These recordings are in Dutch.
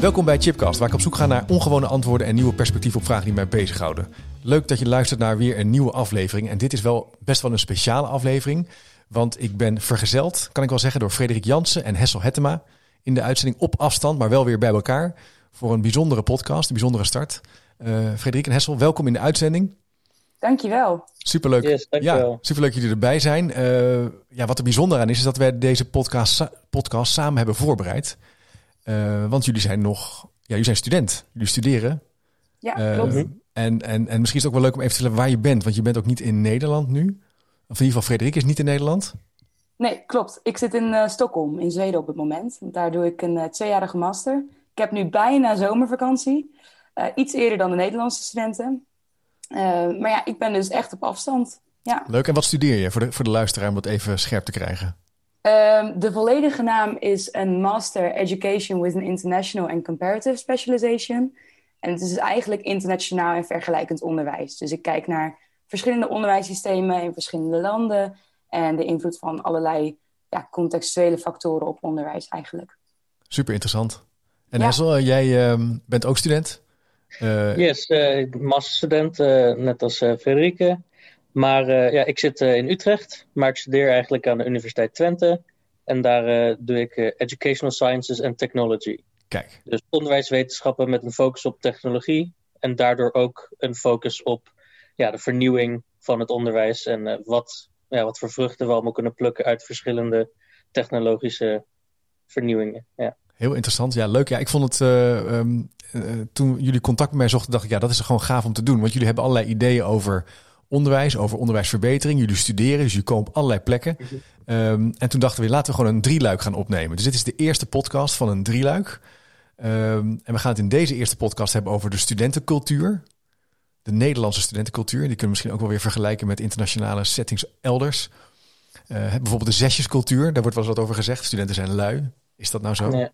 Welkom bij Chipcast, waar ik op zoek ga naar ongewone antwoorden en nieuwe perspectieven op vragen die mij bezighouden. Leuk dat je luistert naar weer een nieuwe aflevering. En dit is wel best wel een speciale aflevering, want ik ben vergezeld, kan ik wel zeggen, door Frederik Jansen en Hessel Hettema in de uitzending op afstand, maar wel weer bij elkaar voor een bijzondere podcast, een bijzondere start. Uh, Frederik en Hessel, welkom in de uitzending. Dankjewel. Superleuk. Yes, dankjewel. Ja, superleuk dat jullie erbij zijn. Uh, ja, wat er bijzonder aan is, is dat wij deze podcast, podcast samen hebben voorbereid. Uh, want jullie zijn nog, ja, jullie zijn student. Jullie studeren. Ja, klopt. Uh, en, en, en misschien is het ook wel leuk om even te vertellen waar je bent. Want je bent ook niet in Nederland nu. Of in ieder geval, Frederik is niet in Nederland. Nee, klopt. Ik zit in uh, Stockholm, in Zweden op het moment. Daar doe ik een tweejarige master. Ik heb nu bijna zomervakantie. iets eerder dan de Nederlandse studenten. maar ja, ik ben dus echt op afstand. Ja. Leuk. En wat studeer je voor de, voor de luisteraar om dat even scherp te krijgen? Um, de volledige naam is een Master Education with an International and Comparative Specialization. En het is dus eigenlijk internationaal en vergelijkend onderwijs. Dus ik kijk naar verschillende onderwijssystemen in verschillende landen en de invloed van allerlei ja, contextuele factoren op onderwijs eigenlijk. Super interessant. En ja. Hessel, jij uh, bent ook student? Uh... Yes, uh, ik ben masterstudent, uh, net als Frederike. Maar uh, ja, ik zit uh, in Utrecht, maar ik studeer eigenlijk aan de Universiteit Twente. En daar uh, doe ik Educational Sciences and Technology. Kijk. Dus onderwijswetenschappen met een focus op technologie. En daardoor ook een focus op ja, de vernieuwing van het onderwijs. En wat, ja, wat voor vruchten we allemaal kunnen plukken uit verschillende technologische vernieuwingen. Ja. Heel interessant. Ja, leuk. Ja, ik vond het um, toen jullie contact met mij zochten, dacht ik, ja, dat is gewoon gaaf om te doen. Want jullie hebben allerlei ideeën over onderwijs, over onderwijsverbetering. Jullie studeren, dus jullie komen op allerlei plekken. Um, en toen dachten we, laten we gewoon een drieluik gaan opnemen. Dus dit is de eerste podcast van een drieluik. Um, en we gaan het in deze eerste podcast hebben over de studentencultuur. De Nederlandse studentencultuur. Die kunnen we misschien ook wel weer vergelijken met internationale settings elders. Uh, bijvoorbeeld de zesjescultuur, daar wordt wel eens wat over gezegd. Studenten zijn lui. Is dat nou zo? Nee.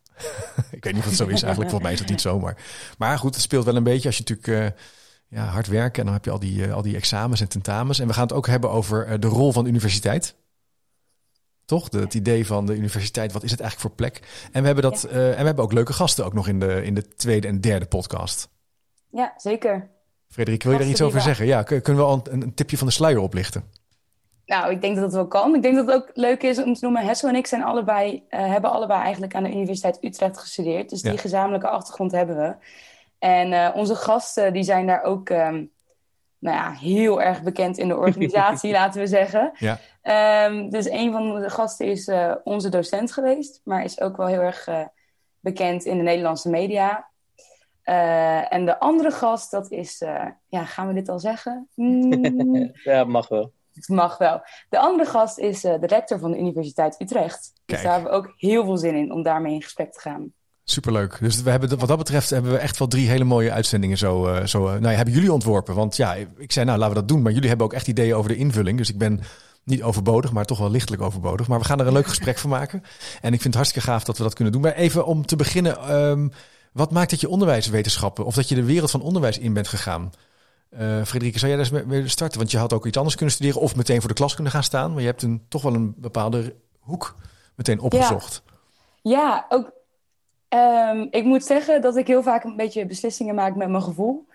ik weet niet of het zo is eigenlijk. Volgens mij is dat niet zo. Maar, maar goed, het speelt wel een beetje als je natuurlijk... Uh, ja, hard werken. En dan heb je al die, uh, al die examens en tentamens. En we gaan het ook hebben over uh, de rol van de universiteit. Toch? De, het idee van de universiteit, wat is het eigenlijk voor plek? En we hebben, dat, ja. uh, en we hebben ook leuke gasten ook nog in de, in de tweede en derde podcast. Ja, zeker. Frederik, wil je daar iets over zeggen? Ja, kunnen we al een, een, tipje van de sluier oplichten? Nou, ik denk dat het wel kan. Ik denk dat het ook leuk is om te noemen. Hessel en ik zijn allebei, hebben allebei eigenlijk aan de Universiteit Utrecht gestudeerd. Dus die gezamenlijke achtergrond hebben we. En uh, onze gasten die zijn daar ook um, nou ja, heel erg bekend in de organisatie, laten we zeggen. Ja. Um, dus een van de gasten is uh, onze docent geweest, maar is ook wel heel erg uh, bekend in de Nederlandse media. en de andere gast, dat is, ja, gaan we dit al zeggen? Mm. ja, mag wel. Het mag wel. De andere gast is de rector van de Universiteit Utrecht. Kijk. Dus daar hebben we ook heel veel zin in om daarmee in gesprek te gaan. Superleuk. Dus we hebben, wat dat betreft hebben we echt wel drie hele mooie uitzendingen zo. Uh, zo uh, nou hebben jullie ontworpen? Want ja, ik zei nou laten we dat doen. Maar jullie hebben ook echt ideeën over de invulling. Dus ik ben niet overbodig, maar toch wel lichtelijk overbodig. Maar we gaan er een leuk gesprek van maken. En ik vind het hartstikke gaaf dat we dat kunnen doen. Maar even om te beginnen. Um, wat maakt dat je onderwijswetenschappen of dat je de wereld van onderwijs in bent gegaan? Uh, Frederike, zou jij daar eens mee starten? Want je had ook iets anders kunnen studeren of meteen voor de klas kunnen gaan staan. Maar je hebt een, toch wel een bepaalde hoek meteen opgezocht. Ja, ja ook Um, ik moet zeggen dat ik heel vaak een beetje beslissingen maak met mijn gevoel.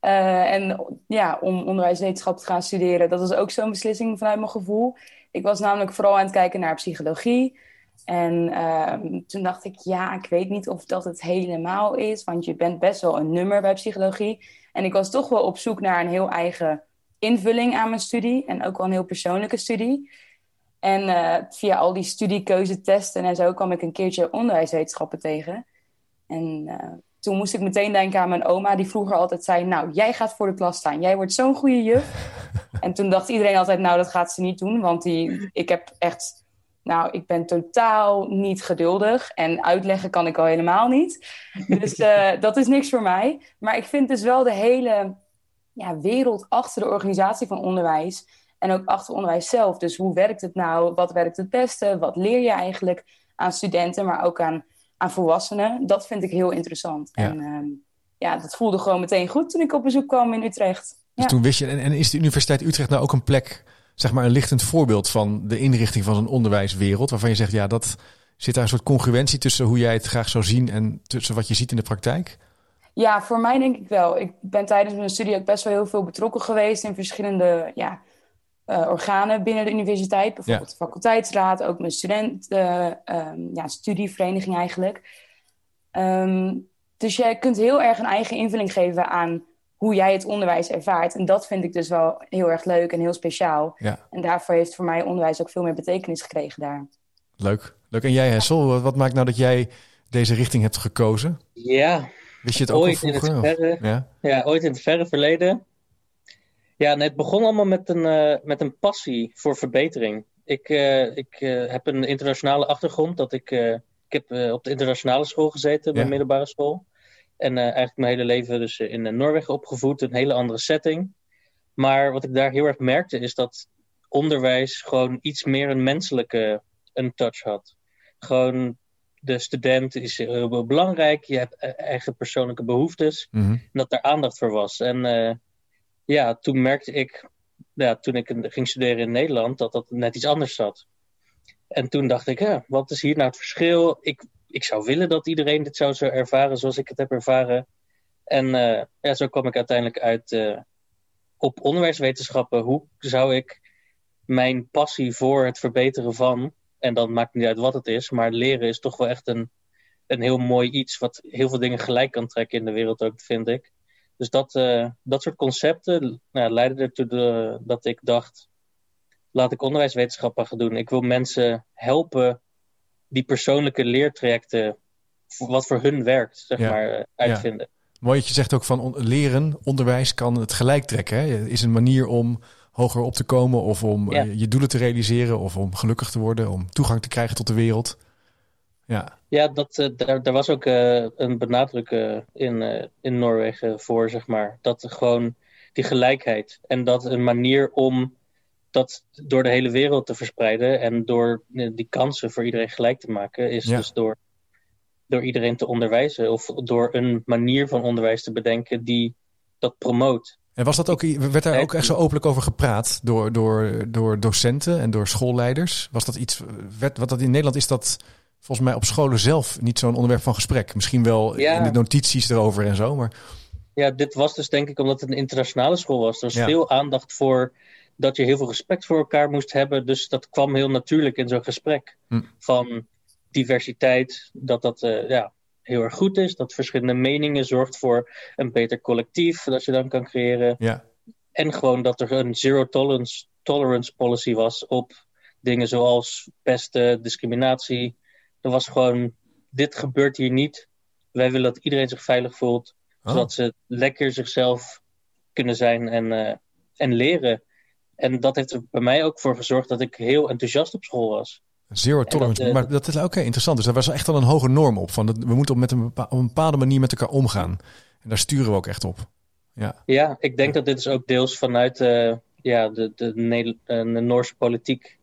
Uh, en ja, om onderwijswetenschap te gaan studeren, dat was ook zo'n beslissing vanuit mijn gevoel. Ik was namelijk vooral aan het kijken naar psychologie. En um, toen dacht ik, ja, ik weet niet of dat het helemaal is, want je bent best wel een nummer bij psychologie. En ik was toch wel op zoek naar een heel eigen invulling aan mijn studie en ook wel een heel persoonlijke studie. En uh, via al die studiekeuzetesten en zo kwam ik een keertje onderwijswetenschappen tegen. En uh, toen moest ik meteen denken aan mijn oma, die vroeger altijd zei: Nou, jij gaat voor de klas staan, jij wordt zo'n goede juf. en toen dacht iedereen altijd: Nou, dat gaat ze niet doen, want die, ik heb echt Nou, ik ben totaal niet geduldig en uitleggen kan ik al helemaal niet. Dus uh, dat is niks voor mij. Maar ik vind dus wel de hele ja, wereld achter de organisatie van onderwijs en ook achter onderwijs zelf. Dus hoe werkt het nou? Wat werkt het beste? Wat leer je eigenlijk aan studenten, maar ook aan, aan volwassenen? Dat vind ik heel interessant. Ja. En uh, ja, dat voelde gewoon meteen goed toen ik op bezoek kwam in Utrecht. Dus toen wist je, en, en is de Universiteit Utrecht nou ook een plek zeg maar een lichtend voorbeeld van de inrichting van een onderwijswereld. Waarvan je zegt, ja, dat zit daar een soort congruentie tussen hoe jij het graag zou zien en tussen wat je ziet in de praktijk? Ja, voor mij denk ik wel. Ik ben tijdens mijn studie ook best wel heel veel betrokken geweest in verschillende ja, uh, organen binnen de universiteit. Bijvoorbeeld de faculteitsraad, ook mijn studenten, uh, ja, studievereniging eigenlijk. Um, dus jij kunt heel erg een eigen invulling geven aan hoe jij het onderwijs ervaart. En dat vind ik dus wel heel erg leuk en heel speciaal. Ja. En daarvoor heeft voor mij onderwijs ook veel meer betekenis gekregen daar. Leuk. Leuk. En jij, Hessel, wat maakt nou dat jij deze richting hebt gekozen? Ja. Wist je het ook ooit al vroeger? In het verre, ja? ja? ooit in het verre verleden. Ja, het begon allemaal met een, uh, met een passie voor verbetering. Ik, uh, ik uh, heb een internationale achtergrond. Dat ik, ik heb op de internationale school gezeten, bij ja. middelbare school. En eigenlijk mijn hele leven dus in Noorwegen opgevoed, een hele andere setting. Maar wat ik daar heel erg merkte is dat onderwijs gewoon iets meer een menselijke een touch had. Gewoon de student is heel belangrijk, je hebt e-, eigen persoonlijke behoeftes. Mm -hmm. En dat daar aandacht voor was. En ja, toen merkte ik, ja, toen ik ging studeren in Nederland, dat dat net iets anders zat. En toen dacht ik, ja, wat is hier nou het verschil? Ik ik zou willen dat iedereen dit zou zo ervaren zoals ik het heb ervaren. En uh, ja, zo kwam ik uiteindelijk uit uh, op onderwijswetenschappen. Hoe zou ik mijn passie voor het verbeteren van, en dan maakt niet uit wat het is, maar leren is toch wel echt een, een heel mooi iets wat heel veel dingen gelijk kan trekken in de wereld ook, vind ik. Dus dat, uh, dat soort concepten nou, leidden ertoe de, dat ik dacht, laat ik onderwijswetenschappen gaan doen. Ik wil mensen helpen die persoonlijke leertrajecten, wat voor hun werkt, zeg maar, eh, uitvinden. Ja. Mooi dat je zegt ook van leren, onderwijs kan het gelijk trekken. Hè? Is een manier om hoger op te komen of om ja. je doelen te realiseren of om gelukkig te worden, om toegang te krijgen tot de wereld. Ja, ja dat, uh, daar, daar was ook uh, een benadruk in, in Noorwegen voor, zeg maar. Dat gewoon die gelijkheid en dat een manier om dat door de hele wereld te verspreiden en door eh, die kansen voor iedereen gelijk te maken, is dus door, door iedereen te onderwijzen of door een manier van onderwijs te bedenken die dat promoot. En was dat ook, werd daar ook echt zo openlijk over gepraat door, door, door docenten en door schoolleiders? Was dat iets, werd, wat dat in Nederland is dat volgens mij op scholen zelf niet zo'n onderwerp van gesprek. Misschien wel ja. in de notities erover en zo, maar... Ja, dit was dus denk ik omdat het een internationale school was. Er was ja. veel aandacht voor dat je heel veel respect voor elkaar moest hebben. Dus dat kwam heel natuurlijk in zo'n gesprek. Hm. Van diversiteit, dat dat uh, ja, heel erg goed is. Dat verschillende meningen zorgt voor een beter collectief dat je dan kan creëren. Ja. En gewoon dat er een zero tolerance, tolerance policy was op dingen zoals pesten, discriminatie. Er was gewoon, dit gebeurt hier niet. Wij willen dat iedereen zich veilig voelt. Oh. Zodat ze lekker zichzelf kunnen zijn en, uh, en leren. En dat heeft er bij mij ook voor gezorgd dat ik heel enthousiast op school was. Zero tolerance, dat, uh, maar dat is ook okay, interessant. Dus daar was echt wel een hoge norm op. Van dat we moeten op, met een, bepaal, op een bepaalde manier met elkaar omgaan. En daar sturen we ook echt op. Ja, ja ik denk dat dit is ook deels vanuit uh, ja, de, de, de, de, Noorse politiek.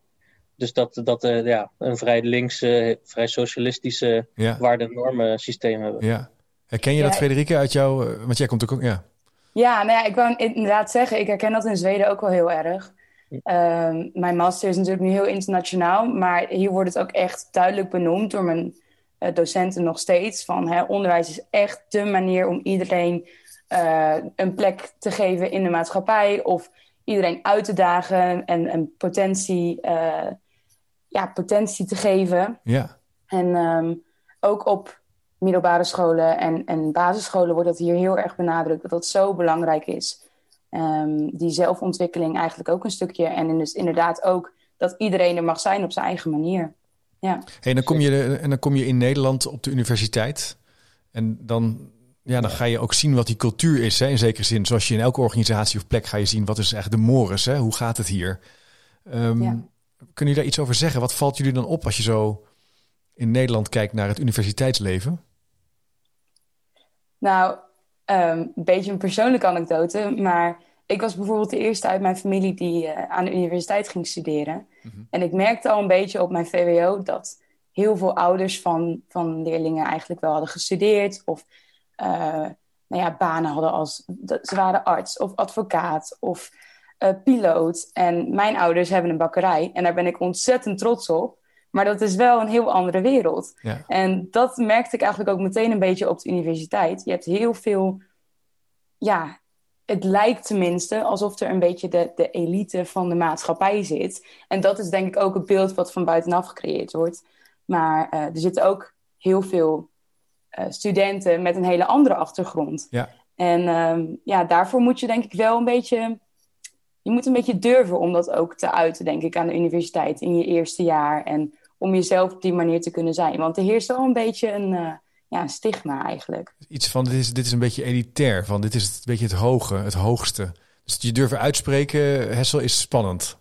Dus dat, dat uh, ja, een vrij linkse, vrij socialistische ja. waarde- en normen systeem hebben. Ja. Herken je dat, ja, Frederike, uit jou? Want jij komt ook... Ja. Ja, nou ja, ik wou inderdaad zeggen, ik herken dat in Zweden ook wel heel erg. Um, mijn master is natuurlijk nu heel internationaal, maar hier wordt het ook echt duidelijk benoemd door mijn uh, docenten nog steeds. Van hè, onderwijs is echt de manier om iedereen uh, een plek te geven in de maatschappij of iedereen uit te dagen en, en potentie, uh, ja, potentie te geven. Ja. En um, ook op middelbare scholen en, en basisscholen wordt dat hier heel erg benadrukt, dat dat zo belangrijk is. Um, die zelfontwikkeling eigenlijk ook een stukje. En dus inderdaad ook dat iedereen er mag zijn op zijn eigen manier. Ja. Hey, en, dan kom je, en dan kom je in Nederland op de universiteit. En dan, ja, dan ga je ook zien wat die cultuur is, hè, in zekere zin. Zoals je in elke organisatie of plek ga je zien, wat is eigenlijk de mores, hè? hoe gaat het hier? Um, ja. Kunnen jullie daar iets over zeggen? Wat valt jullie dan op als je zo in Nederland kijkt naar het universiteitsleven? Nou, ehm, een beetje een persoonlijke anekdote, maar ik was bijvoorbeeld de eerste uit mijn familie die uh, aan de universiteit ging studeren. Mhm. En ik merkte al een beetje op mijn VWO dat heel veel ouders van, van leerlingen eigenlijk wel hadden gestudeerd of uh, nou ja, banen hadden als ze waren arts of advocaat of uh, piloot. En mijn ouders hebben een bakkerij en daar ben ik ontzettend trots op. Maar dat is wel een heel andere wereld. Ja. En dat merkte ik eigenlijk ook meteen een beetje op de universiteit. Je hebt heel veel, ja, het lijkt tenminste alsof er een beetje de, de elite van de maatschappij zit. En dat is denk ik ook het beeld wat van buitenaf gecreëerd wordt. Maar uh, er zitten ook heel veel uh, studenten met een hele andere achtergrond. Ja. En um, ja, daarvoor moet je denk ik wel een beetje je moet een beetje durven om dat ook te uiten, denk ik, aan de universiteit in je eerste jaar. En om jezelf op die manier te kunnen zijn. Want er heerst wel een beetje een, uh, ja, een stigma eigenlijk. Iets van, dit is, dit is een beetje elitair, van dit is het, een beetje het hoge, het hoogste. Dus je durven uitspreken, Hessel, is spannend.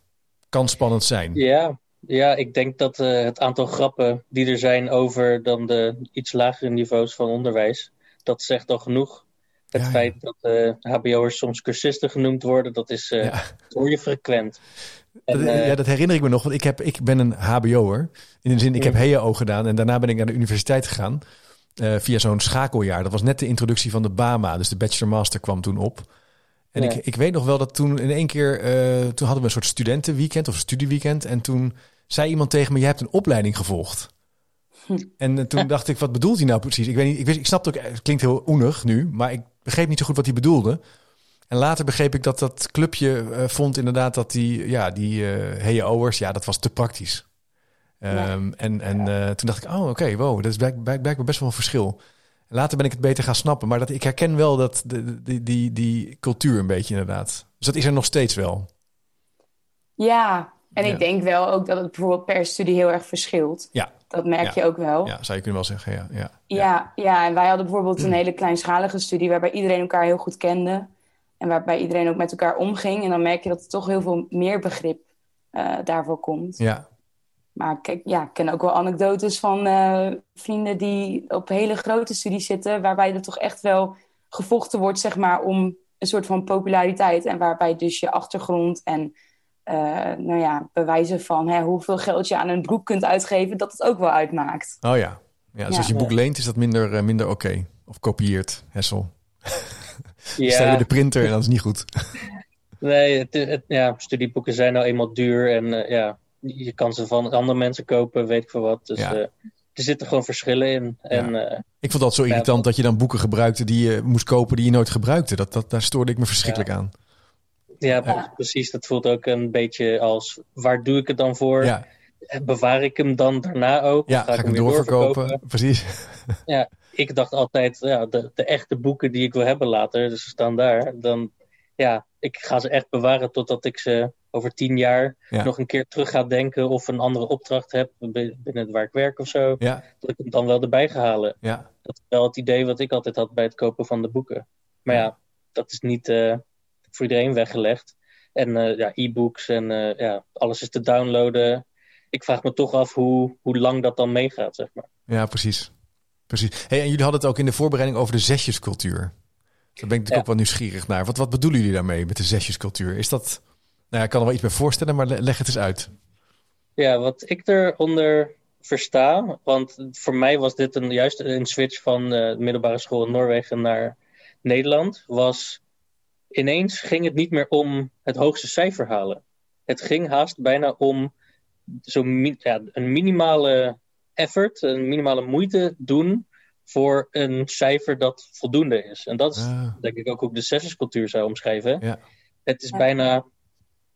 Kan spannend zijn. Ja, ja ik denk dat uh, het aantal grappen die er zijn over dan de iets lagere niveaus van onderwijs, dat zegt al genoeg. Het feit dat uh, HBO'ers soms cursisten genoemd worden, dat is uh, hoor je frequent. En, dat, uh, ja, dat herinner ik me nog, want ik, heb, ik ben een HBO'er. In de zin, ik heb HEO gedaan en daarna ben ik naar de universiteit gegaan. via zo'n schakeljaar. Dat was net de introductie van de BAMA, dus de Bachelor Master kwam toen op. En ik, ik weet nog wel dat toen in één keer, toen hadden we een soort studentenweekend of studieweekend. En toen zei iemand tegen me, je hebt een opleiding gevolgd. En toen dacht ik, wat bedoelt hij nou precies? Ik weet niet, ik, wist, ik snapte ook, het klinkt heel oenig nu, maar ik begreep niet zo goed wat hij bedoelde. En later begreep ik dat dat clubje uh, vond inderdaad dat die, ja, die uh, eh, HEO'ers, ja, dat was te praktisch. Um, En, en uh, toen dacht ik, oh, oké, okay, wow, dat is blijkbaar blijk, best wel een verschil. Later ben ik het beter gaan snappen, maar dat, ik herken wel dat de, die, die, die cultuur een beetje inderdaad. Dus dat is er nog steeds wel. Ja, en ik denk wel ook dat het bijvoorbeeld per studie heel erg verschilt. Ja. Dat merk je ook wel. Ja, zou je kunnen wel zeggen, ja. Ja, ja. ja, en wij hadden bijvoorbeeld een hele kleinschalige studie... waarbij iedereen elkaar heel goed kende. En waarbij iedereen ook met elkaar omging. En dan merk je dat er toch heel veel meer begrip uh, daarvoor komt. Ja. Maar kijk, ja, ik ken ook wel anekdotes van uh, vrienden die op hele grote studies zitten... waarbij er toch echt wel gevochten wordt, zeg maar, om een soort van populariteit. En waarbij dus je achtergrond en nou ja, bewijzen van hè, hoeveel geld je aan een boek kunt uitgeven, dat het ook wel uitmaakt. Oh ja, ja dus als je boek leent, is dat minder, uh, minder oké. Of kopieert, Hessel. Ja. Stel je de printer en dat is niet goed. nee, het, het, ja, studieboeken zijn nou eenmaal duur en uh, ja, je kan ze van andere mensen kopen, weet ik veel wat. Dus ja. er zitten gewoon verschillen in. En, ja. ik vond dat zo irritant dat je dan boeken gebruikte die je moest kopen die je nooit gebruikte. Dat, dat, daar stoorde ik me verschrikkelijk aan. Ja, precies. Dat voelt ook een beetje als, waar doe ik het dan voor? Ja. Bewaar ik hem dan daarna ook? Ja, ga, ik hem doorverkopen? Precies. Ja, ik dacht altijd, ja, de, de echte boeken die ik wil hebben later, dus ze staan daar, dan, ja, ik ga ze echt bewaren totdat ik ze over tien jaar nog een keer terug ga denken of een andere opdracht heb binnen waar ik werk of zo. Ja. Dat ik hem dan wel erbij ga halen. Ja. Dat is wel het idee wat ik altijd had bij het kopen van de boeken. Maar ja, dat is niet, uh, voor iedereen weggelegd. En uh, ja, e-books en uh, ja, alles is te downloaden. Ik vraag me toch af hoe, hoe lang dat dan meegaat, zeg maar. Ja, precies. precies. Hey, en jullie hadden het ook in de voorbereiding over de zesjescultuur. Daar ben ik natuurlijk ja. ook wel nieuwsgierig naar. Wat, wat bedoelen jullie daarmee met de zesjescultuur? Is dat... Nou ja, ik kan er wel iets bij voorstellen, maar leg het eens uit. Ja, wat ik eronder versta, want voor mij was dit een, juist een switch van uh, de middelbare school in Noorwegen naar Nederland, was ineens ging het niet meer om het hoogste cijfer halen. Het ging haast bijna om zo ja, een minimale effort, een minimale moeite doen voor een cijfer dat voldoende is. En dat is ah. denk ik ook hoe ik de sessiescultuur zou omschrijven. Ja. Het is bijna,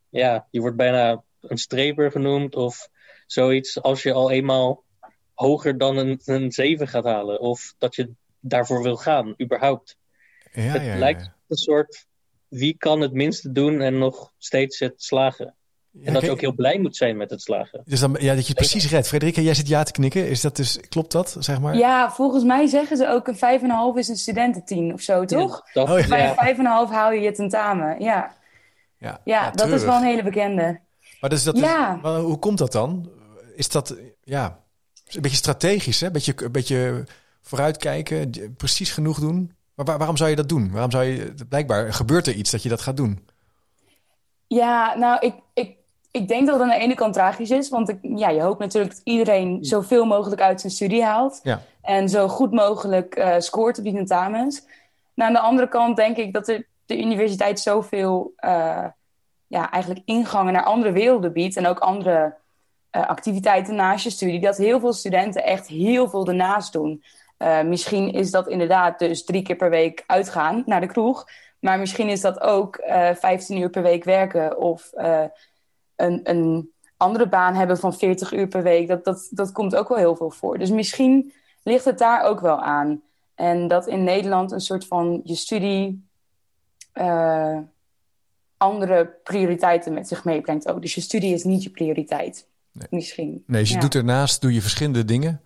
ja, je wordt bijna een streper genoemd of zoiets als je al eenmaal hoger dan een, een 7 gaat halen. Of dat je daarvoor wil gaan, überhaupt. Ja, het ja, lijkt een soort wie kan het minste doen en nog steeds het slagen. En dat je ook heel blij moet zijn met het slagen. Dus dan, ja, dat je het precies redt. Frederika, jij zit ja te knikken. Is dat dus, klopt dat, zeg maar? Ja, volgens mij zeggen ze ook een 5,5 is een studententien of zo, toch? Ja, oh, Bij 5,5 haal je je tentamen, ja. Ja, ja, dat is wel een hele bekende. Maar dus dat Ja. is, maar hoe komt dat dan? Is dat ja, een beetje strategisch, hè? Een beetje, een beetje vooruitkijken, precies genoeg doen. Maar waar- waarom zou je dat doen? Waarom zou je blijkbaar gebeurt er iets dat je dat gaat doen? Ja, nou, ik, ik, ik denk dat het aan de ene kant tragisch is. Want ik, ja, je hoopt natuurlijk dat iedereen zoveel mogelijk uit zijn studie haalt. Ja. En zo goed mogelijk eh, scoort op die tentamens. Nou, aan de andere kant denk ik dat de, de universiteit zoveel eh, ja, eigenlijk ingangen naar andere werelden biedt. En ook andere eh, activiteiten naast je studie. Dat heel veel studenten echt heel veel ernaast doen. Eh, misschien is dat inderdaad dus drie keer per week uitgaan naar de kroeg. Maar misschien is dat ook eh 15 uur per week werken of eh, een, een andere baan hebben van 40 uur per week. Dat, dat, dat komt ook wel heel veel voor. Dus misschien ligt het daar ook wel aan. En dat in Nederland een soort van je studie andere prioriteiten met zich meebrengt ook. Dus je studie is niet je prioriteit. Misschien. Nee, dus je Ja. doet ernaast doe je verschillende dingen.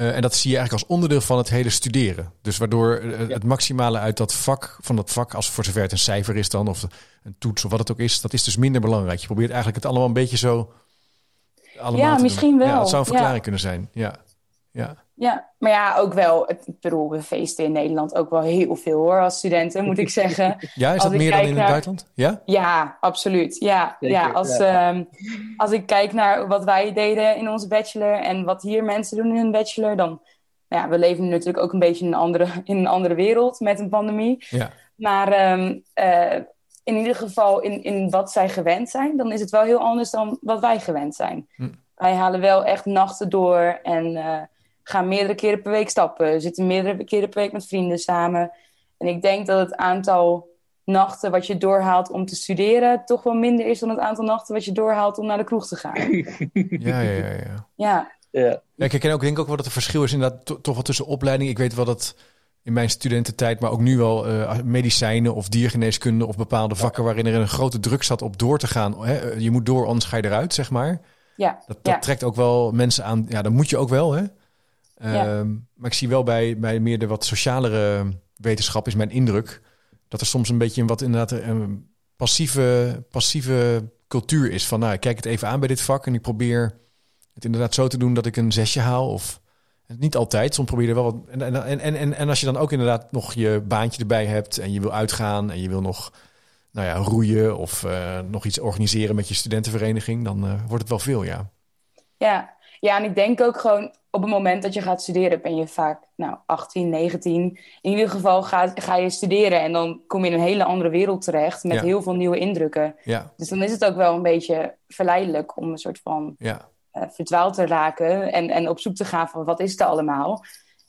Eh, en dat zie je eigenlijk als onderdeel van het hele studeren. Dus waardoor eh, het maximale uit dat vak, van dat vak, als voor zover het een cijfer is dan, of een toets of wat het ook is, dat is dus minder belangrijk. Je probeert eigenlijk het allemaal een beetje zo. Allemaal Ja, misschien doen. wel. Ja, dat zou een verklaring Ja. kunnen zijn. Ja. Ja. Ja, maar ja, ook wel. Het, ik bedoel, we feesten in Nederland ook wel heel veel hoor, als studenten, moet ik zeggen. ja, is dat meer dan in naar- het buitenland? Ja? Ja, absoluut. Ja, Zeker, ja, als, ja. ehm, als ik kijk naar wat wij deden in onze bachelor en wat hier mensen doen in hun bachelor, dan, ja, we leven natuurlijk ook een beetje in een andere, in een andere wereld met een pandemie. Ja. Maar ehm, eh, in ieder geval in, in wat zij gewend zijn, dan is het wel heel anders dan wat wij gewend zijn. Hm. Wij halen wel echt nachten door en eh, gaan meerdere keren per week stappen. Zitten meerdere keren per week met vrienden samen. En ik denk dat het aantal nachten wat je doorhaalt om te studeren toch wel minder is dan het aantal nachten wat je doorhaalt om naar de kroeg te gaan. Ja, ja, ja, ja. Ja, Ja. Ja, ik herken ook, denk ook wel dat er verschil is inderdaad to- toch wel tussen opleiding. Ik weet wel dat in mijn studententijd, maar ook nu wel eh, medicijnen of diergeneeskunde of bepaalde vakken waarin er een grote druk zat op door te gaan. Hè? Je moet door, anders ga je eruit, zeg maar. ja, Dat, dat ja. trekt ook wel mensen aan. Ja, dat moet je ook wel, hè? Ja. Ehm, maar ik zie wel bij, bij meer de wat socialere wetenschap is mijn indruk dat er soms een beetje een wat inderdaad een passieve, passieve cultuur is. Van nou, ik kijk het even aan bij dit vak en ik probeer het inderdaad zo te doen dat ik een zesje haal. Of niet altijd, soms probeer je er wel wat. En, en, en, en, en als je dan ook inderdaad nog je baantje erbij hebt en je wil uitgaan en je wil nog nou ja, roeien of eh, nog iets organiseren met je studentenvereniging, dan eh, wordt het wel veel, ja. Ja. ja, en ik denk ook gewoon op het moment dat je gaat studeren ben je vaak nou, 18, 19. In ieder geval ga, ga je studeren en dan kom je in een hele andere wereld terecht met Ja. heel veel nieuwe indrukken. Ja, Dus dan is het ook wel een beetje verleidelijk om een soort van ja. eh, verdwaald te raken en, en op zoek te gaan van wat is er allemaal.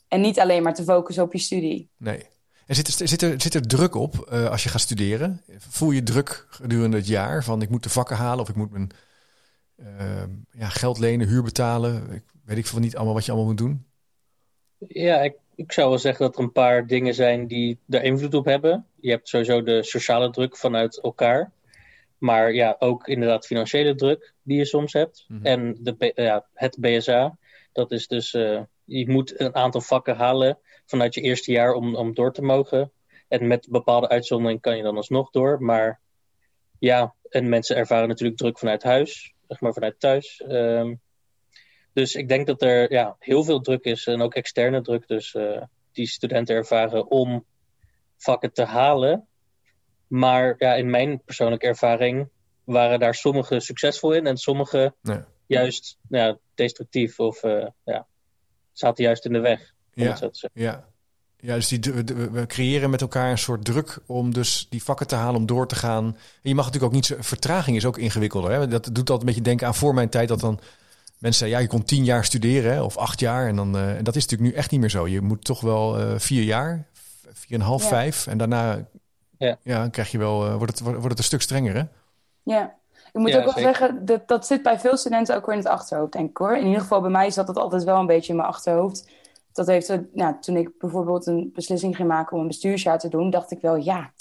En niet alleen maar te focussen op je studie. Nee. En zit er, zit er, zit er druk op eh, als je gaat studeren? Voel je druk gedurende het jaar van ik moet de vakken halen of ik moet mijn ja, geld lenen, huur betalen? Ik weet ik veel niet allemaal wat je allemaal moet doen. Ja, ik, ik zou wel zeggen dat er een paar dingen zijn die er invloed op hebben. Je hebt sowieso de sociale druk vanuit elkaar. Maar ja, ook inderdaad financiële druk die je soms hebt. Mhm. En de, ja, het BSA, dat is dus, eh, je moet een aantal vakken halen vanuit je eerste jaar om, om door te mogen. En met bepaalde uitzondering kan je dan alsnog door. Maar ja, en mensen ervaren natuurlijk druk vanuit huis, zeg maar vanuit thuis. Ehm, dus ik denk dat er ja, heel veel druk is en ook externe druk, dus eh, die studenten ervaren om vakken te halen. Maar ja, in mijn persoonlijke ervaring waren daar sommigen succesvol in en sommigen Nee. juist ja, destructief of eh, ja, zaten juist in de weg. Om Ja. het zo te zeggen. Ja. Ja, dus die, we creëren met elkaar een soort druk om dus die vakken te halen, om door te gaan. En je mag natuurlijk ook niet zo... Vertraging is ook ingewikkelder. Hè? Dat doet altijd een beetje denken aan voor mijn tijd dat dan mensen zeiden, ja, je kon tien jaar studeren hè, of acht jaar. En, dan, eh, en dat is natuurlijk nu echt niet meer zo. Je moet toch wel eh, vier jaar, vier en een half, Ja. vijf. En daarna Ja. ja, dan krijg je wel, eh, wordt, het, wordt het een stuk strenger, hè? Ja, ik moet Ja, ook wel zeker. zeggen, dat, dat zit bij veel studenten ook weer in het achterhoofd, denk ik hoor. In ieder geval bij mij zat dat altijd wel een beetje in mijn achterhoofd. Dat heeft, nou, toen ik bijvoorbeeld een beslissing ging maken om een bestuursjaar te doen, dacht ik wel, ja,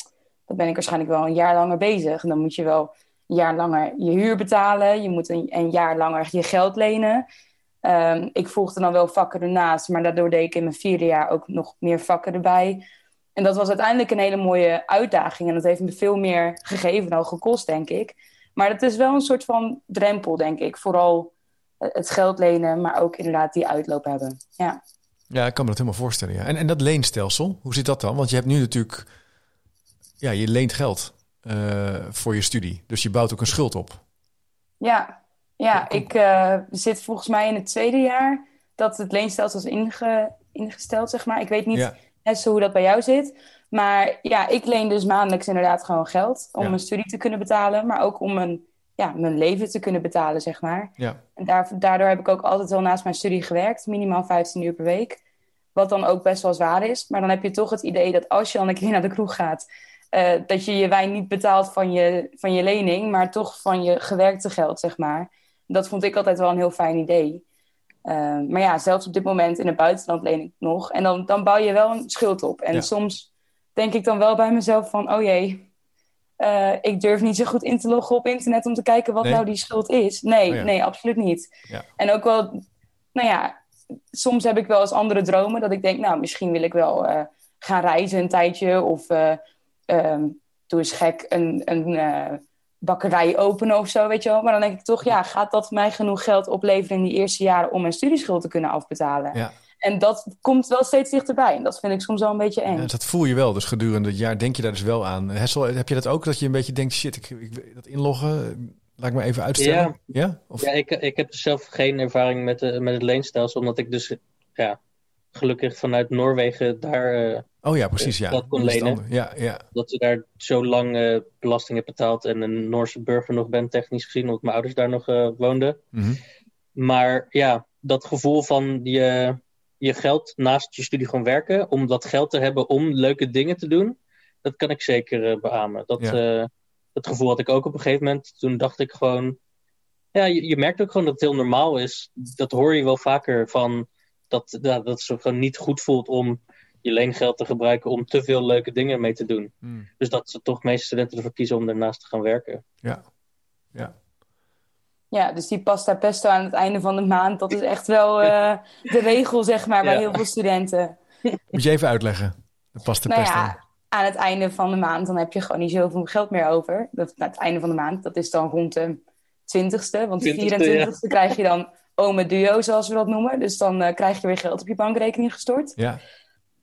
dan ben ik waarschijnlijk wel een jaar langer bezig. En dan moet je wel een jaar langer je huur betalen, je moet een, een jaar langer je geld lenen. Ehm, ik volgde dan wel vakken ernaast, maar daardoor deed ik in mijn vierde jaar ook nog meer vakken erbij. En dat was uiteindelijk een hele mooie uitdaging. En dat heeft me veel meer gegeven dan gekost, denk ik. Maar dat is wel een soort van drempel, denk ik. Vooral het geld lenen, maar ook inderdaad die uitloop hebben. Ja, ja ik kan me dat helemaal voorstellen. Ja. En, en dat leenstelsel, hoe zit dat dan? Want je hebt nu natuurlijk, ja, je leent geld uh, voor je studie. Dus je bouwt ook een schuld op. Ja, ja ik uh, zit volgens mij in het tweede jaar dat het leenstelsel is inge, ingesteld, zeg maar. Ik weet niet ja. net zo hoe dat bij jou zit. Maar ja, ik leen dus maandelijks inderdaad gewoon geld om mijn studie te kunnen betalen, maar ook om mijn, ja, mijn leven te kunnen betalen, zeg maar. Ja. En daardoor heb ik ook altijd wel naast mijn studie gewerkt, minimaal 15 uur per week. Wat dan ook best wel zwaar is. Maar dan heb je toch het idee dat als je dan een keer naar de kroeg gaat, uh, dat je je wijn niet betaalt van je, van je lening, maar toch van je gewerkte geld, zeg maar. Dat vond ik altijd wel een heel fijn idee. Uh, maar ja, zelfs op dit moment in het buitenland leen ik nog. En dan, dan bouw je wel een schuld op. En soms denk ik dan wel bij mezelf van, oh jee, uh, ik durf niet zo goed in te loggen op internet om te kijken wat nou die schuld is. Nee, oh nee, absoluut niet. Ja. En ook wel, nou ja, soms heb ik wel eens andere dromen dat ik denk, nou, misschien wil ik wel uh, gaan reizen een tijdje of uh, um, doe eens gek een, een bakkerij openen of zo, weet je wel. Maar dan denk ik toch, ja, gaat dat mij genoeg geld opleveren in die eerste jaren om mijn studieschuld te kunnen afbetalen? Ja. En dat komt wel steeds dichterbij. En dat vind ik soms wel een beetje eng. Ja, dat voel je wel. Dus gedurende het jaar denk je daar dus wel aan. Hessel, heb je dat ook? Dat je een beetje denkt, shit, ik, ik dat inloggen, laat ik me even uitstellen. Ja, ja? Of? ja ik, ik heb dus zelf geen ervaring met, de, met het leenstelsel. Omdat ik dus ja, gelukkig vanuit Noorwegen daar... Uh, oh ja, precies. Ja. Dat kon lenen. Ja, ja. Dat je daar zo lang uh, belasting hebt betaald. En een Noorse burger nog bent, technisch gezien. Omdat mijn ouders daar nog uh, woonden. Mm -hmm. Maar ja, dat gevoel van je je geld naast je studie gewoon werken. Om dat geld te hebben om leuke dingen te doen. Dat kan ik zeker uh, beamen. Dat, ja. uh, dat gevoel had ik ook op een gegeven moment. Toen dacht ik gewoon. Ja, je, je, merkt ook gewoon dat het heel normaal is. Dat hoor je wel vaker van. Dat, dat, dat het gewoon niet goed voelt om je leengeld te gebruiken om te veel leuke dingen mee te doen. Hmm. Dus dat ze toch meeste studenten ervoor kiezen om daarnaast te gaan werken. Ja, ja. Ja, dus die pasta pesto aan het einde van de maand, dat is echt wel uh, de regel, zeg maar, bij Ja. heel veel studenten. Moet je even uitleggen. De pasta Nou pesto. ja, aan het einde van de maand, dan heb je gewoon niet zoveel geld meer over. Dat, aan het einde van de maand, dat is dan rond de 20ste. Want de 20ste, 24ste krijg je dan ome duo, zoals we dat noemen. Dus dan eh, krijg je weer geld op je bankrekening gestort. Ja,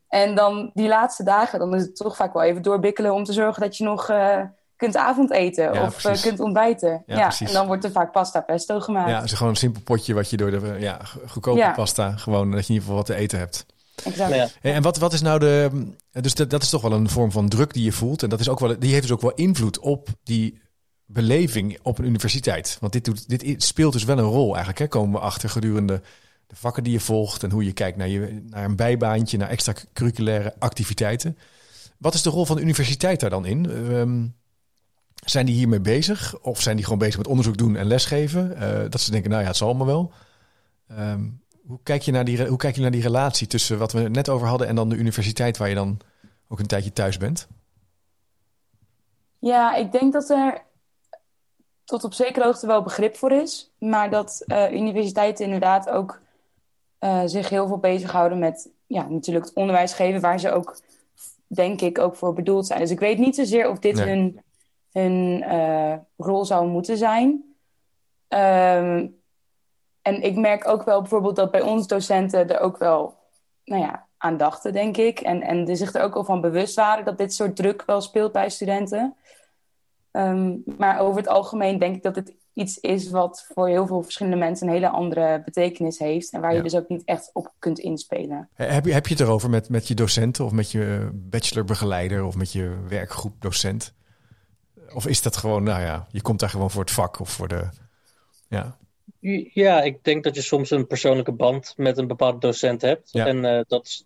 En dan die laatste dagen, dan is het toch vaak wel even doorbikkelen om te zorgen dat je nog eh, kunt avondeten Ja, of eh, precies. kunt ontbijten. Ja, Ja, precies. en dan wordt er vaak pasta pesto gemaakt. ja, het is gewoon een simpel potje wat je door de ja, goedkope Ja. pasta, gewoon dat je in ieder geval wat te eten hebt. Exact. En wat, wat is nou de. Dus dat, dat is toch wel een vorm van druk die je voelt. En dat is ook wel, die heeft dus ook wel invloed op die beleving op een universiteit. Want dit, doet, dit speelt dus wel een rol eigenlijk. Hè? Komen we achter gedurende de vakken die je volgt en hoe je kijkt naar, je, naar een bijbaantje, naar extracurriculaire activiteiten. Wat is de rol van de universiteit daar dan in? Ehm, zijn die hiermee bezig? Of zijn die gewoon bezig met onderzoek doen en lesgeven? Eh, dat ze denken, nou ja, het zal allemaal wel. Ehm, hoe, kijk je naar die, hoe kijk je naar die relatie tussen wat we net over hadden en dan de universiteit waar je dan ook een tijdje thuis bent? Ja, ik denk dat er tot op zekere hoogte wel begrip voor is. Maar dat eh, universiteiten inderdaad ook eh, zich heel veel bezighouden met ja, natuurlijk het onderwijs geven, waar ze ook, denk ik, ook voor bedoeld zijn. Dus ik weet niet zozeer of dit Nee. hun, hun eh, rol zou moeten zijn. Ehm, en ik merk ook wel bijvoorbeeld dat bij ons docenten er ook wel nou ja, aan dachten, denk ik. En, en er zich er ook al van bewust waren dat dit soort druk wel speelt bij studenten. Ehm, maar over het algemeen denk ik dat het iets is wat voor heel veel verschillende mensen een hele andere betekenis heeft. En waar Ja. je dus ook niet echt op kunt inspelen. He- Heb je, heb je het erover met, met je docenten of met je bachelorbegeleider of met je werkgroep docent? Of is dat gewoon, nou ja, je komt daar gewoon voor het vak of voor de. Ja, Ja, ik denk dat je soms een persoonlijke band met een bepaalde docent hebt. Ja. En eh, dat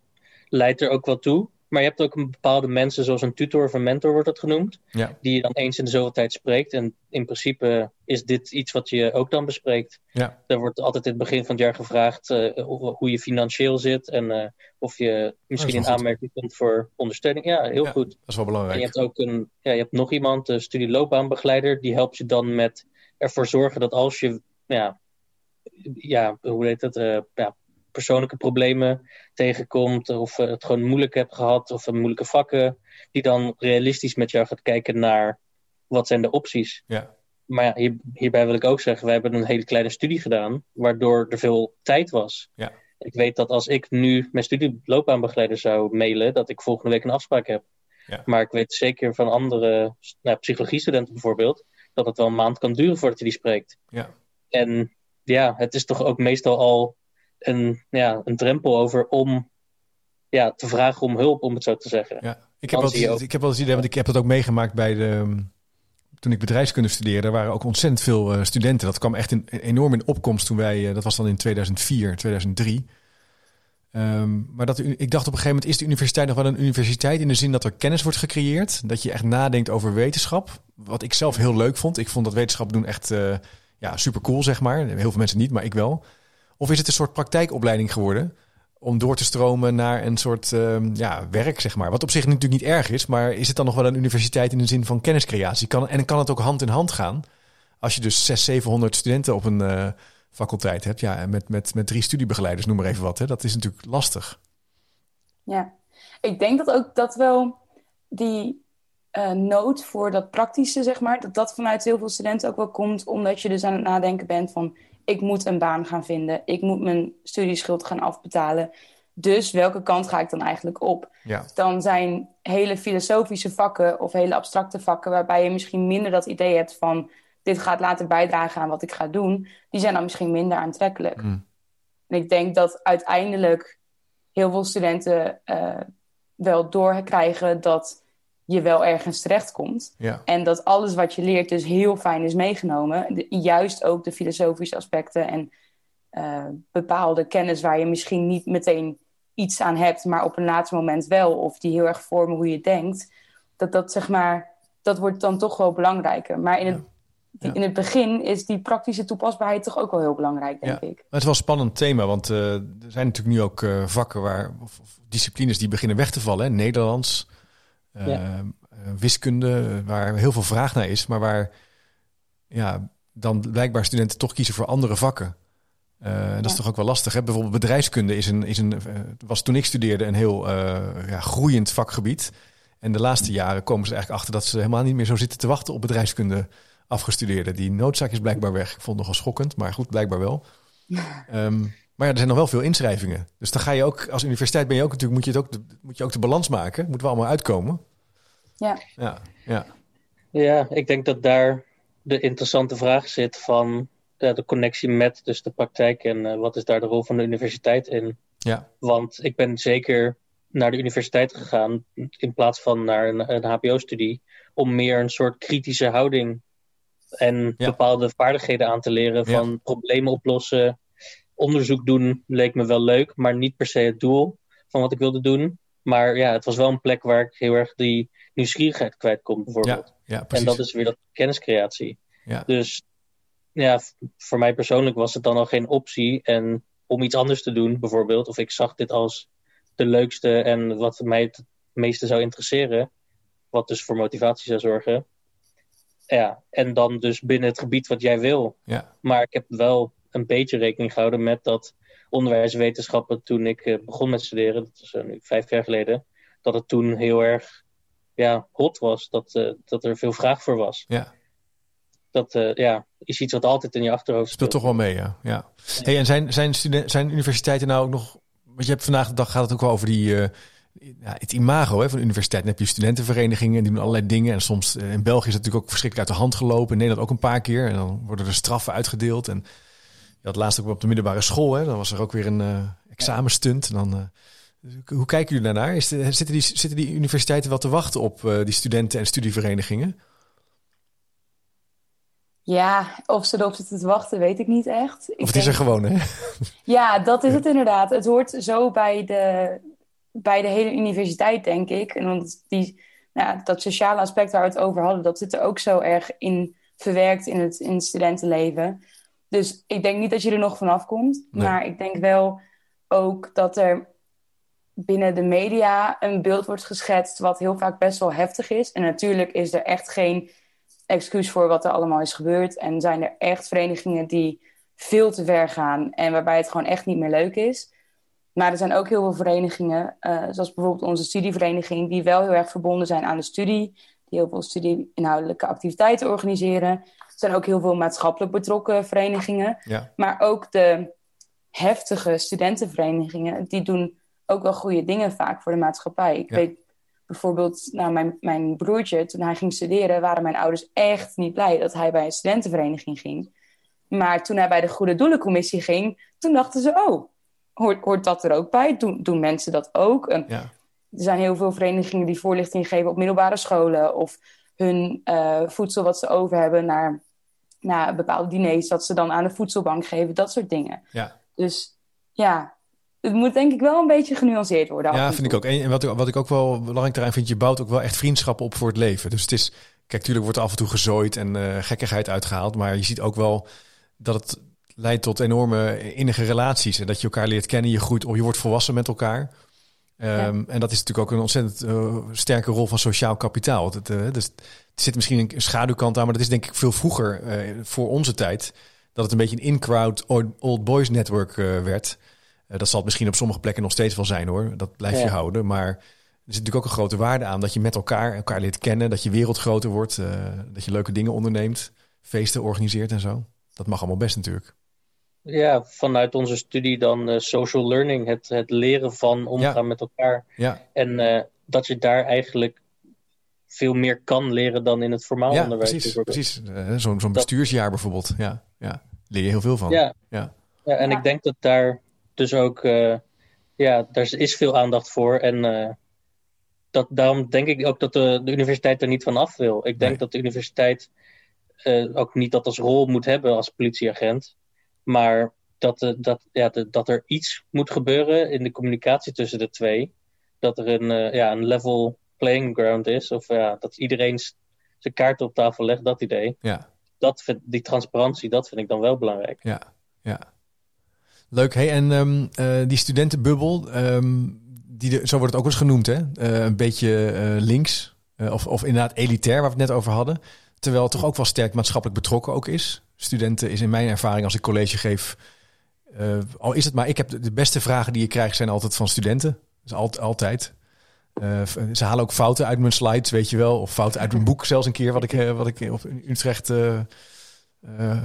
leidt er ook wel toe. Maar je hebt ook een bepaalde mensen, zoals een tutor of een mentor wordt dat genoemd, ja, die je dan eens in de zoveel tijd spreekt. En in principe is dit iets wat je ook dan bespreekt. ja, Er wordt altijd in het begin van het jaar gevraagd eh, hoe je financieel zit en eh, of je misschien in aanmerking komt voor ondersteuning. Ja, heel Ja. goed. dat is wel En je belangrijk. hebt ook een, ja, je hebt nog iemand, de studieloopbaanbegeleider, die helpt je dan met ervoor zorgen dat als je, ja, ja hoe heet het, eh, ja, persoonlijke problemen tegenkomt, of eh, het gewoon moeilijk hebt gehad, of een moeilijke vakken, die dan realistisch met jou gaat kijken naar wat zijn de opties. Ja, Maar ja, hier, hierbij wil ik ook zeggen, wij hebben een hele kleine studie gedaan, waardoor er veel tijd was. Ja. Ik weet dat als ik nu mijn studieloopbaanbegeleider zou mailen, dat ik volgende week een afspraak heb. Ja. Maar ik weet zeker van andere nou, psychologiestudenten bijvoorbeeld, dat het wel een maand kan duren voordat hij die spreekt. Ja. En ja, het is toch ook meestal al een, ja, een drempel over om ja, te vragen om hulp, om het zo te zeggen. Ja. Ik heb, wel eens, ik heb wel eens idee, want ik heb dat ook meegemaakt bij de. ehm, Toen ik bedrijfskunde studeerde, er waren ook ontzettend veel eh, studenten. Dat kwam echt in, enorm in opkomst toen wij, eh, dat was dan in 2004, 2003. Ehm, maar dat, ik dacht op een gegeven moment, is de universiteit nog wel een universiteit in de zin dat er kennis wordt gecreëerd? Dat je echt nadenkt over wetenschap. Wat ik zelf heel leuk vond. Ik vond dat wetenschap doen echt eh, ja, super cool, zeg maar. Heel veel mensen niet, maar ik wel. Of is het een soort praktijkopleiding geworden? Om door te stromen naar een soort ehm, ja, werk, zeg maar. Wat op zich natuurlijk niet erg is, maar is het dan nog wel een universiteit in de zin van kenniscreatie? Kan, en kan het ook hand in hand gaan? Als je dus 600, 700 studenten op een eh, faculteit hebt, ja, en met, met, met drie studiebegeleiders, noem maar even wat. Hè, dat is natuurlijk lastig. Ja, ik denk dat ook dat wel die eh, nood voor dat praktische, zeg maar, dat dat vanuit heel veel studenten ook wel komt, omdat je dus aan het nadenken bent van, ik moet een baan gaan vinden, ik moet mijn studieschuld gaan afbetalen. Dus welke kant ga ik dan eigenlijk op? Ja, Dan zijn hele filosofische vakken of hele abstracte vakken, waarbij je misschien minder dat idee hebt van, dit gaat later bijdragen aan wat ik ga doen, die zijn dan misschien minder aantrekkelijk. Mm. En ik denk dat uiteindelijk heel veel studenten eh, wel doorkrijgen dat je wel ergens terechtkomt. ja, En dat alles wat je leert dus heel fijn is meegenomen. De- juist ook de filosofische aspecten en eh, bepaalde kennis waar je misschien niet meteen iets aan hebt, maar op een later moment wel. Of die heel erg vormen hoe je denkt. Dat dat zeg maar, dat wordt dan toch wel belangrijker. Maar in het, Ja. die- Ja. in het begin is die praktische toepasbaarheid toch ook wel heel belangrijk, denk Ja. ik. Maar het is wel een spannend thema, want eh, er zijn natuurlijk nu ook eh, vakken waar, of, of disciplines die beginnen weg te vallen. Hè? Nederlands, Ja. eh, wiskunde, waar heel veel vraag naar is, maar waar ja, dan blijkbaar studenten toch kiezen voor andere vakken. Eh, dat is toch ook wel lastig. Hè? Bijvoorbeeld bedrijfskunde is een, is een, eh, was toen ik studeerde een heel ja, groeiend vakgebied. En de laatste jaren komen ze eigenlijk achter dat ze helemaal niet meer zo zitten te wachten op bedrijfskunde afgestudeerden. Die noodzaak is blijkbaar weg. Ik vond het nogal schokkend, maar goed, blijkbaar wel. Ehm, maar ja, er zijn nog wel veel inschrijvingen. Dus dan ga je ook, als universiteit ben je ook natuurlijk, moet je, het ook, de, moet je ook de balans maken. Moet wel allemaal uitkomen. Ja. Ja, ja, Ja, ik denk dat daar de interessante vraag zit van ja, de connectie met dus de praktijk en eh, wat is daar de rol van de universiteit in. ja, Want ik ben zeker naar de universiteit gegaan in plaats van naar een, een HBO-studie om meer een soort kritische houding en Ja. bepaalde vaardigheden aan te leren Ja. van problemen oplossen. Onderzoek doen leek me wel leuk, maar niet per se het doel van wat ik wilde doen. Maar ja, het was wel een plek waar ik heel erg die nieuwsgierigheid kwijt kon, bijvoorbeeld. ja, ja En precies. dat is weer dat kenniscreatie. Ja. Dus ja, voor mij persoonlijk was het dan al geen optie. En om iets anders te doen, bijvoorbeeld, of ik zag dit als de leukste en wat mij het meeste zou interesseren, wat dus voor motivatie zou zorgen. Ja, en dan dus binnen het gebied wat jij wil. Ja, Maar ik heb wel een beetje rekening gehouden met dat onderwijswetenschappen toen ik eh, begon met studeren, dat is eh, nu vijf jaar geleden, dat het toen heel erg ja, hot was, dat, eh, dat er veel vraag voor was. ja. Dat ja, is iets wat altijd in je achterhoofd Speelt speelt. toch wel mee, ja. ja. Hey, en zijn, zijn, zijn universiteiten nou ook nog... Want je hebt vandaag de dag gaat het ook wel over die, ja, het imago hè, van de universiteit. Dan heb je studentenverenigingen, die doen allerlei dingen. En soms, in België is het natuurlijk ook verschrikkelijk uit de hand gelopen. In Nederland ook een paar keer. En dan worden er straffen uitgedeeld. En je had laatst ook op de middelbare school. Hè, dan was er ook weer een eh examenstunt. En dan, eh, hoe kijken jullie daarnaar? Is de, zitten, die, zitten die universiteiten wel te wachten op eh, die studenten- en studieverenigingen? Ja, of ze erop zitten te wachten, weet ik niet echt. Ik Of het is er gewoon, hè? Ja, dat is het inderdaad. Het hoort zo bij de, bij de hele universiteit, denk ik. En want die, nou, dat sociale aspect waar we het over hadden, dat zit er ook zo erg in verwerkt in het, in het studentenleven. Dus ik denk niet dat je er nog vanaf komt. Nee. Maar ik denk wel ook dat er binnen de media een beeld wordt geschetst wat heel vaak best wel heftig is. En natuurlijk is er echt geen excuus voor wat er allemaal is gebeurd. En zijn er echt verenigingen die veel te ver gaan en waarbij het gewoon echt niet meer leuk is. Maar er zijn ook heel veel verenigingen, eh, zoals bijvoorbeeld onze studievereniging, die wel heel erg verbonden zijn aan de studie, die heel veel studie-inhoudelijke activiteiten organiseren. Zijn ook heel veel maatschappelijk betrokken verenigingen. Ja. Maar ook de heftige studentenverenigingen, die doen ook wel goede dingen vaak voor de maatschappij. Ik Ja. weet bijvoorbeeld, nou, mijn, mijn broertje, toen hij ging studeren, waren mijn ouders echt niet blij dat hij bij een studentenvereniging ging. Maar toen hij bij de Goede Doelencommissie ging, toen dachten ze, oh, hoort, hoort dat er ook bij? Doen, doen mensen dat ook? En Ja. er zijn heel veel verenigingen die voorlichting geven op middelbare scholen of hun eh, voedsel wat ze over hebben naar, naar bepaalde diners dat ze dan aan de voedselbank geven, dat soort dingen. Ja. Dus ja, het moet denk ik wel een beetje genuanceerd worden. Ja, vind ik ook. En wat ik, wat ik ook wel belangrijk daarin vind, je bouwt ook wel echt vriendschappen op voor het leven. Dus het is, kijk, tuurlijk wordt er af en toe gezooid en eh, gekkigheid uitgehaald, maar je ziet ook wel dat het leidt tot enorme innige relaties en dat je elkaar leert kennen, je groeit, of je wordt volwassen met elkaar. Ehm, En dat is natuurlijk ook een ontzettend eh, sterke rol van sociaal kapitaal. Het, eh, dus, zit misschien een schaduwkant aan, maar dat is denk ik veel vroeger eh, voor onze tijd. Dat het een beetje een in-crowd old- old boys network eh, werd. Eh, dat zal het misschien op sommige plekken nog steeds wel zijn hoor. Dat blijf je houden. Maar er zit natuurlijk ook een grote waarde aan dat je met elkaar elkaar leert kennen. Dat je wereld groter wordt. dat je leuke dingen onderneemt. Feesten organiseert en zo. Dat mag allemaal best natuurlijk. Ja, vanuit onze studie dan social learning, het, het leren van omgaan Ja. met elkaar. Ja, En dat je daar eigenlijk veel meer kan leren dan in het formaal ja onderwijs. precies. precies. Eh, Zo'n zo'n bestuursjaar bijvoorbeeld. Ja, ja, leer je heel veel van. Ja. Ja. Ja, en Ja. ik denk dat daar dus ook, eh, ja, daar is veel aandacht voor. En eh, dat, daarom denk ik ook dat de, de universiteit er niet van af wil. Ik denk Nee. dat de universiteit eh, ook niet dat als rol moet hebben als politieagent. Maar dat, dat, ja, de, dat er iets moet gebeuren in de communicatie tussen de twee. Dat er een, eh, ja, een level playing ground is. Of ja, dat iedereen zijn kaarten op tafel legt, dat idee. ja. Dat vind, die transparantie, dat vind ik dan wel belangrijk. Ja, ja. Leuk. Hey, en ehm, eh, die studentenbubbel, ehm, die de, zo wordt het ook eens genoemd, hè? Eh, een beetje eh, links. of, of inderdaad elitair, waar we het net over hadden. Terwijl het toch ook wel sterk maatschappelijk betrokken ook is. Studenten is in mijn ervaring als ik college geef. al is het maar, ik heb de, de beste vragen die je krijgt zijn altijd van studenten. Dus al, altijd. Eh, ze halen ook fouten uit mijn slides, weet je wel. Of fouten uit mijn boek zelfs een keer, wat ik, eh, wat ik op Utrecht eh,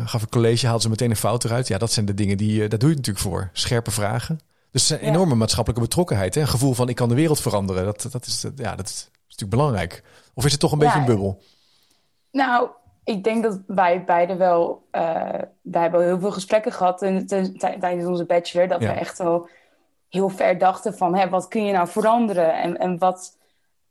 gaf een college, haalden ze meteen een fout eruit. Ja, dat zijn de dingen die, daar doe je natuurlijk voor. Scherpe vragen. Dus een Ja. enorme maatschappelijke betrokkenheid. Hè? Een gevoel van ik kan de wereld veranderen. Dat, dat, is, ja, dat is natuurlijk belangrijk. Of is het toch een beetje een bubbel? Nou, ik denk dat wij beide wel... wij hebben heel veel gesprekken gehad tijdens onze bachelor. Dat we echt wel heel ver dachten van... Hè, wat kun je nou veranderen? En, en wat,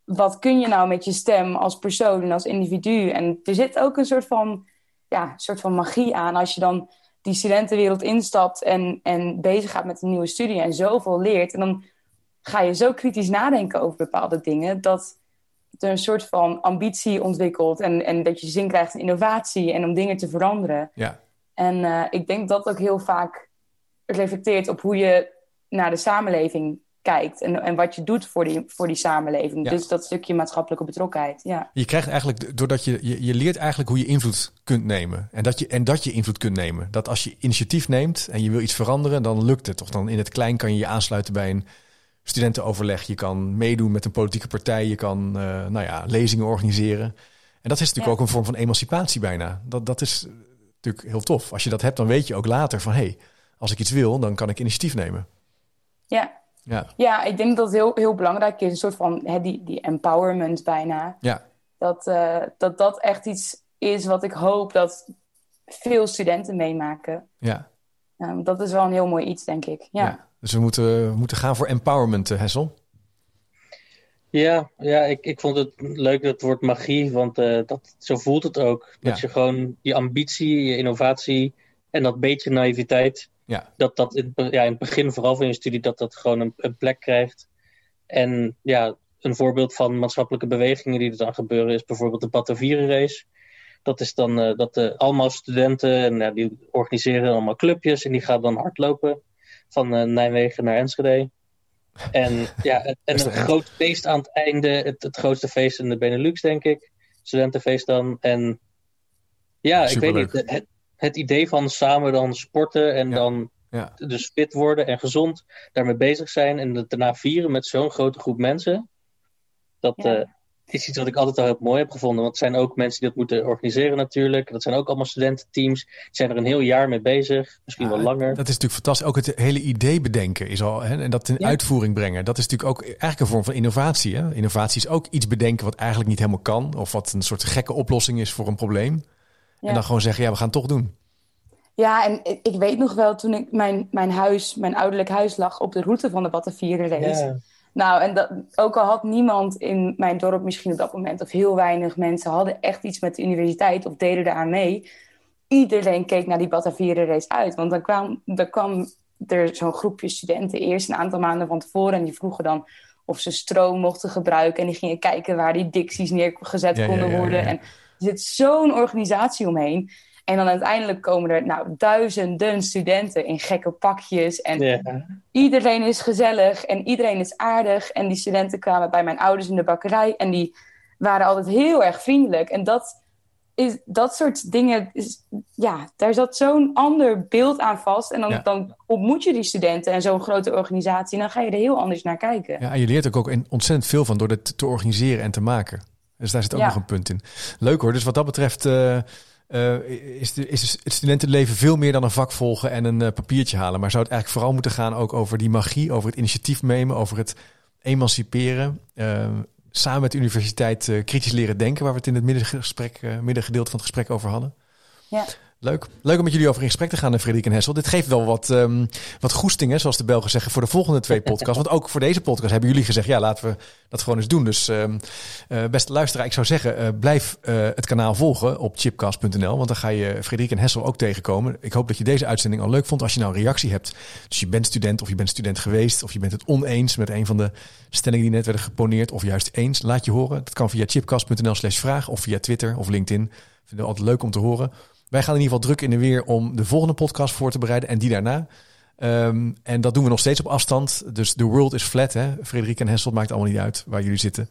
wat kun je nou met je stem als persoon en als individu? En er zit ook een soort van, ja, soort van magie aan... als je dan die studentenwereld instapt en, en bezig gaat met een nieuwe studie... en zoveel leert. En dan ga je zo kritisch nadenken over bepaalde dingen... dat er een soort van ambitie ontwikkelt en, en dat je zin krijgt in innovatie en om dingen te veranderen. Ja, En eh, ik denk dat ook heel vaak reflecteert op hoe je naar de samenleving kijkt en, en wat je doet voor die, voor die samenleving. Ja. Dus dat stukje maatschappelijke betrokkenheid, ja. je krijgt eigenlijk, doordat je, je, je leert eigenlijk hoe je invloed kunt nemen. En dat, je, en dat je invloed kunt nemen. Dat als je initiatief neemt en je wil iets veranderen, dan lukt het. Of dan in het klein kan je je aansluiten bij een studentenoverleg. Je kan meedoen met een politieke partij. Je kan eh, nou ja, lezingen organiseren. En dat is natuurlijk Ja. ook een vorm van emancipatie bijna. Dat, dat is natuurlijk heel tof. Als je dat hebt, dan weet je ook later van... hé, hey, als ik iets wil, dan kan ik initiatief nemen. Ja, Ja, ja ik denk dat het heel, heel belangrijk is, een soort van hè, die, die empowerment bijna. ja, Dat, eh, dat dat echt iets is wat ik hoop dat veel studenten meemaken. ja. Um, dat is wel een heel mooi iets, denk ik. Ja. ja. Dus we moeten, we moeten gaan voor empowerment, eh, Hessel. Ja, ja ik, ik vond het leuk dat het woord magie, want eh, dat, zo voelt het ook. Dat Ja. je gewoon je ambitie, je innovatie en dat beetje naïviteit, Ja, dat dat in, ja, in het begin vooral van je studie, dat dat gewoon een, een plek krijgt. En ja, een voorbeeld van maatschappelijke bewegingen die er dan gebeuren is bijvoorbeeld de Batavierenrace. Dat is dan eh, dat de allemaal studenten, en ja, die organiseren allemaal clubjes en die gaan dan hardlopen van eh, Nijmegen naar Enschede. En, ja, en een groot feest aan het einde, het, het grootste feest in de Benelux, denk ik. Studentenfeest dan. En ja, ik weet niet, het, het idee van samen dan sporten en Ja. dan ja, dus fit worden en gezond daarmee bezig zijn en het daarna vieren met zo'n grote groep mensen. Dat, Ja. eh, is iets wat ik altijd al heel mooi heb gevonden. Want het zijn ook mensen die dat moeten organiseren natuurlijk. Dat zijn ook allemaal studententeams. Die zijn er een heel jaar mee bezig. Misschien wel langer. Dat is natuurlijk fantastisch. Ook het hele idee bedenken is al. Hè, en dat in uitvoering brengen. Dat is natuurlijk ook eigenlijk een vorm van innovatie. Hè? Innovatie is ook iets bedenken wat eigenlijk niet helemaal kan. Of wat een soort gekke oplossing is voor een probleem. En dan gewoon zeggen, ja, we gaan het toch doen. Ja, en ik weet nog wel toen ik mijn, mijn huis, mijn ouderlijk huis lag op de route van de Batavieren race. Nou, en dat, ook al had niemand in mijn dorp misschien op dat moment, of heel weinig mensen, hadden echt iets met de universiteit of deden eraan mee. Iedereen keek naar die Batavieren race uit. Want dan kwam, dan kwam er zo'n groepje studenten eerst een aantal maanden van tevoren en die vroegen dan of ze stroom mochten gebruiken. En die gingen kijken waar die dicties neergezet konden worden. En er zit zo'n organisatie omheen. En dan uiteindelijk komen er nou, duizenden studenten in gekke pakjes. En iedereen is gezellig en iedereen is aardig. En die studenten kwamen bij mijn ouders in de bakkerij. En die waren altijd heel erg vriendelijk. En dat, is, dat soort dingen, is, ja, daar zat zo'n ander beeld aan vast. En dan, dan ontmoet je die studenten en zo'n grote organisatie. En dan ga je er heel anders naar kijken. Ja, en je leert ook, ook ontzettend veel van door het te organiseren en te maken. Dus daar zit ook nog een punt in. Leuk hoor. Dus wat dat betreft... Uh, uh, is, de, is het studentenleven veel meer dan een vak volgen en een uh, papiertje halen. Maar zou het eigenlijk vooral moeten gaan ook over die magie, over het initiatief nemen, over het emanciperen. Samen met de universiteit kritisch leren denken, waar we het in het middengesprek, middengedeelte van het gesprek over hadden. Ja. Leuk. Leuk om met jullie over in gesprek te gaan, Frederik en Hessel. Dit geeft wel wat, um, wat goestingen, zoals de Belgen zeggen, voor de volgende twee podcasts. Want ook voor deze podcast hebben jullie gezegd, ja, laten we dat gewoon eens doen. Dus um, uh, beste luisteraar, ik zou zeggen, uh, blijf uh, het kanaal volgen op chipcast.nl. Want dan ga je Frederik en Hessel ook tegenkomen. Ik hoop dat je deze uitzending al leuk vond. Als je nou een reactie hebt, dus je bent student of je bent student geweest... of je bent het oneens met een van de stellingen die net werden geponeerd... of juist eens, laat je horen. Dat kan via chipcast.nl slash vraag of via Twitter of LinkedIn. Vinden we altijd leuk om te horen. Wij gaan in ieder geval druk in de weer om de volgende podcast voor te bereiden en die daarna. Um, en dat doen we nog steeds op afstand. Dus the world is flat. Hè? Frederik en Hessel maakt allemaal niet uit waar jullie zitten.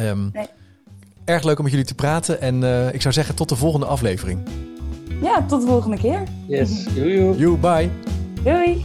Um, nee. Erg leuk om met jullie te praten. En uh, ik zou zeggen tot de volgende aflevering. Ja, tot de volgende keer. Yes. Doei. You, bye. Doei.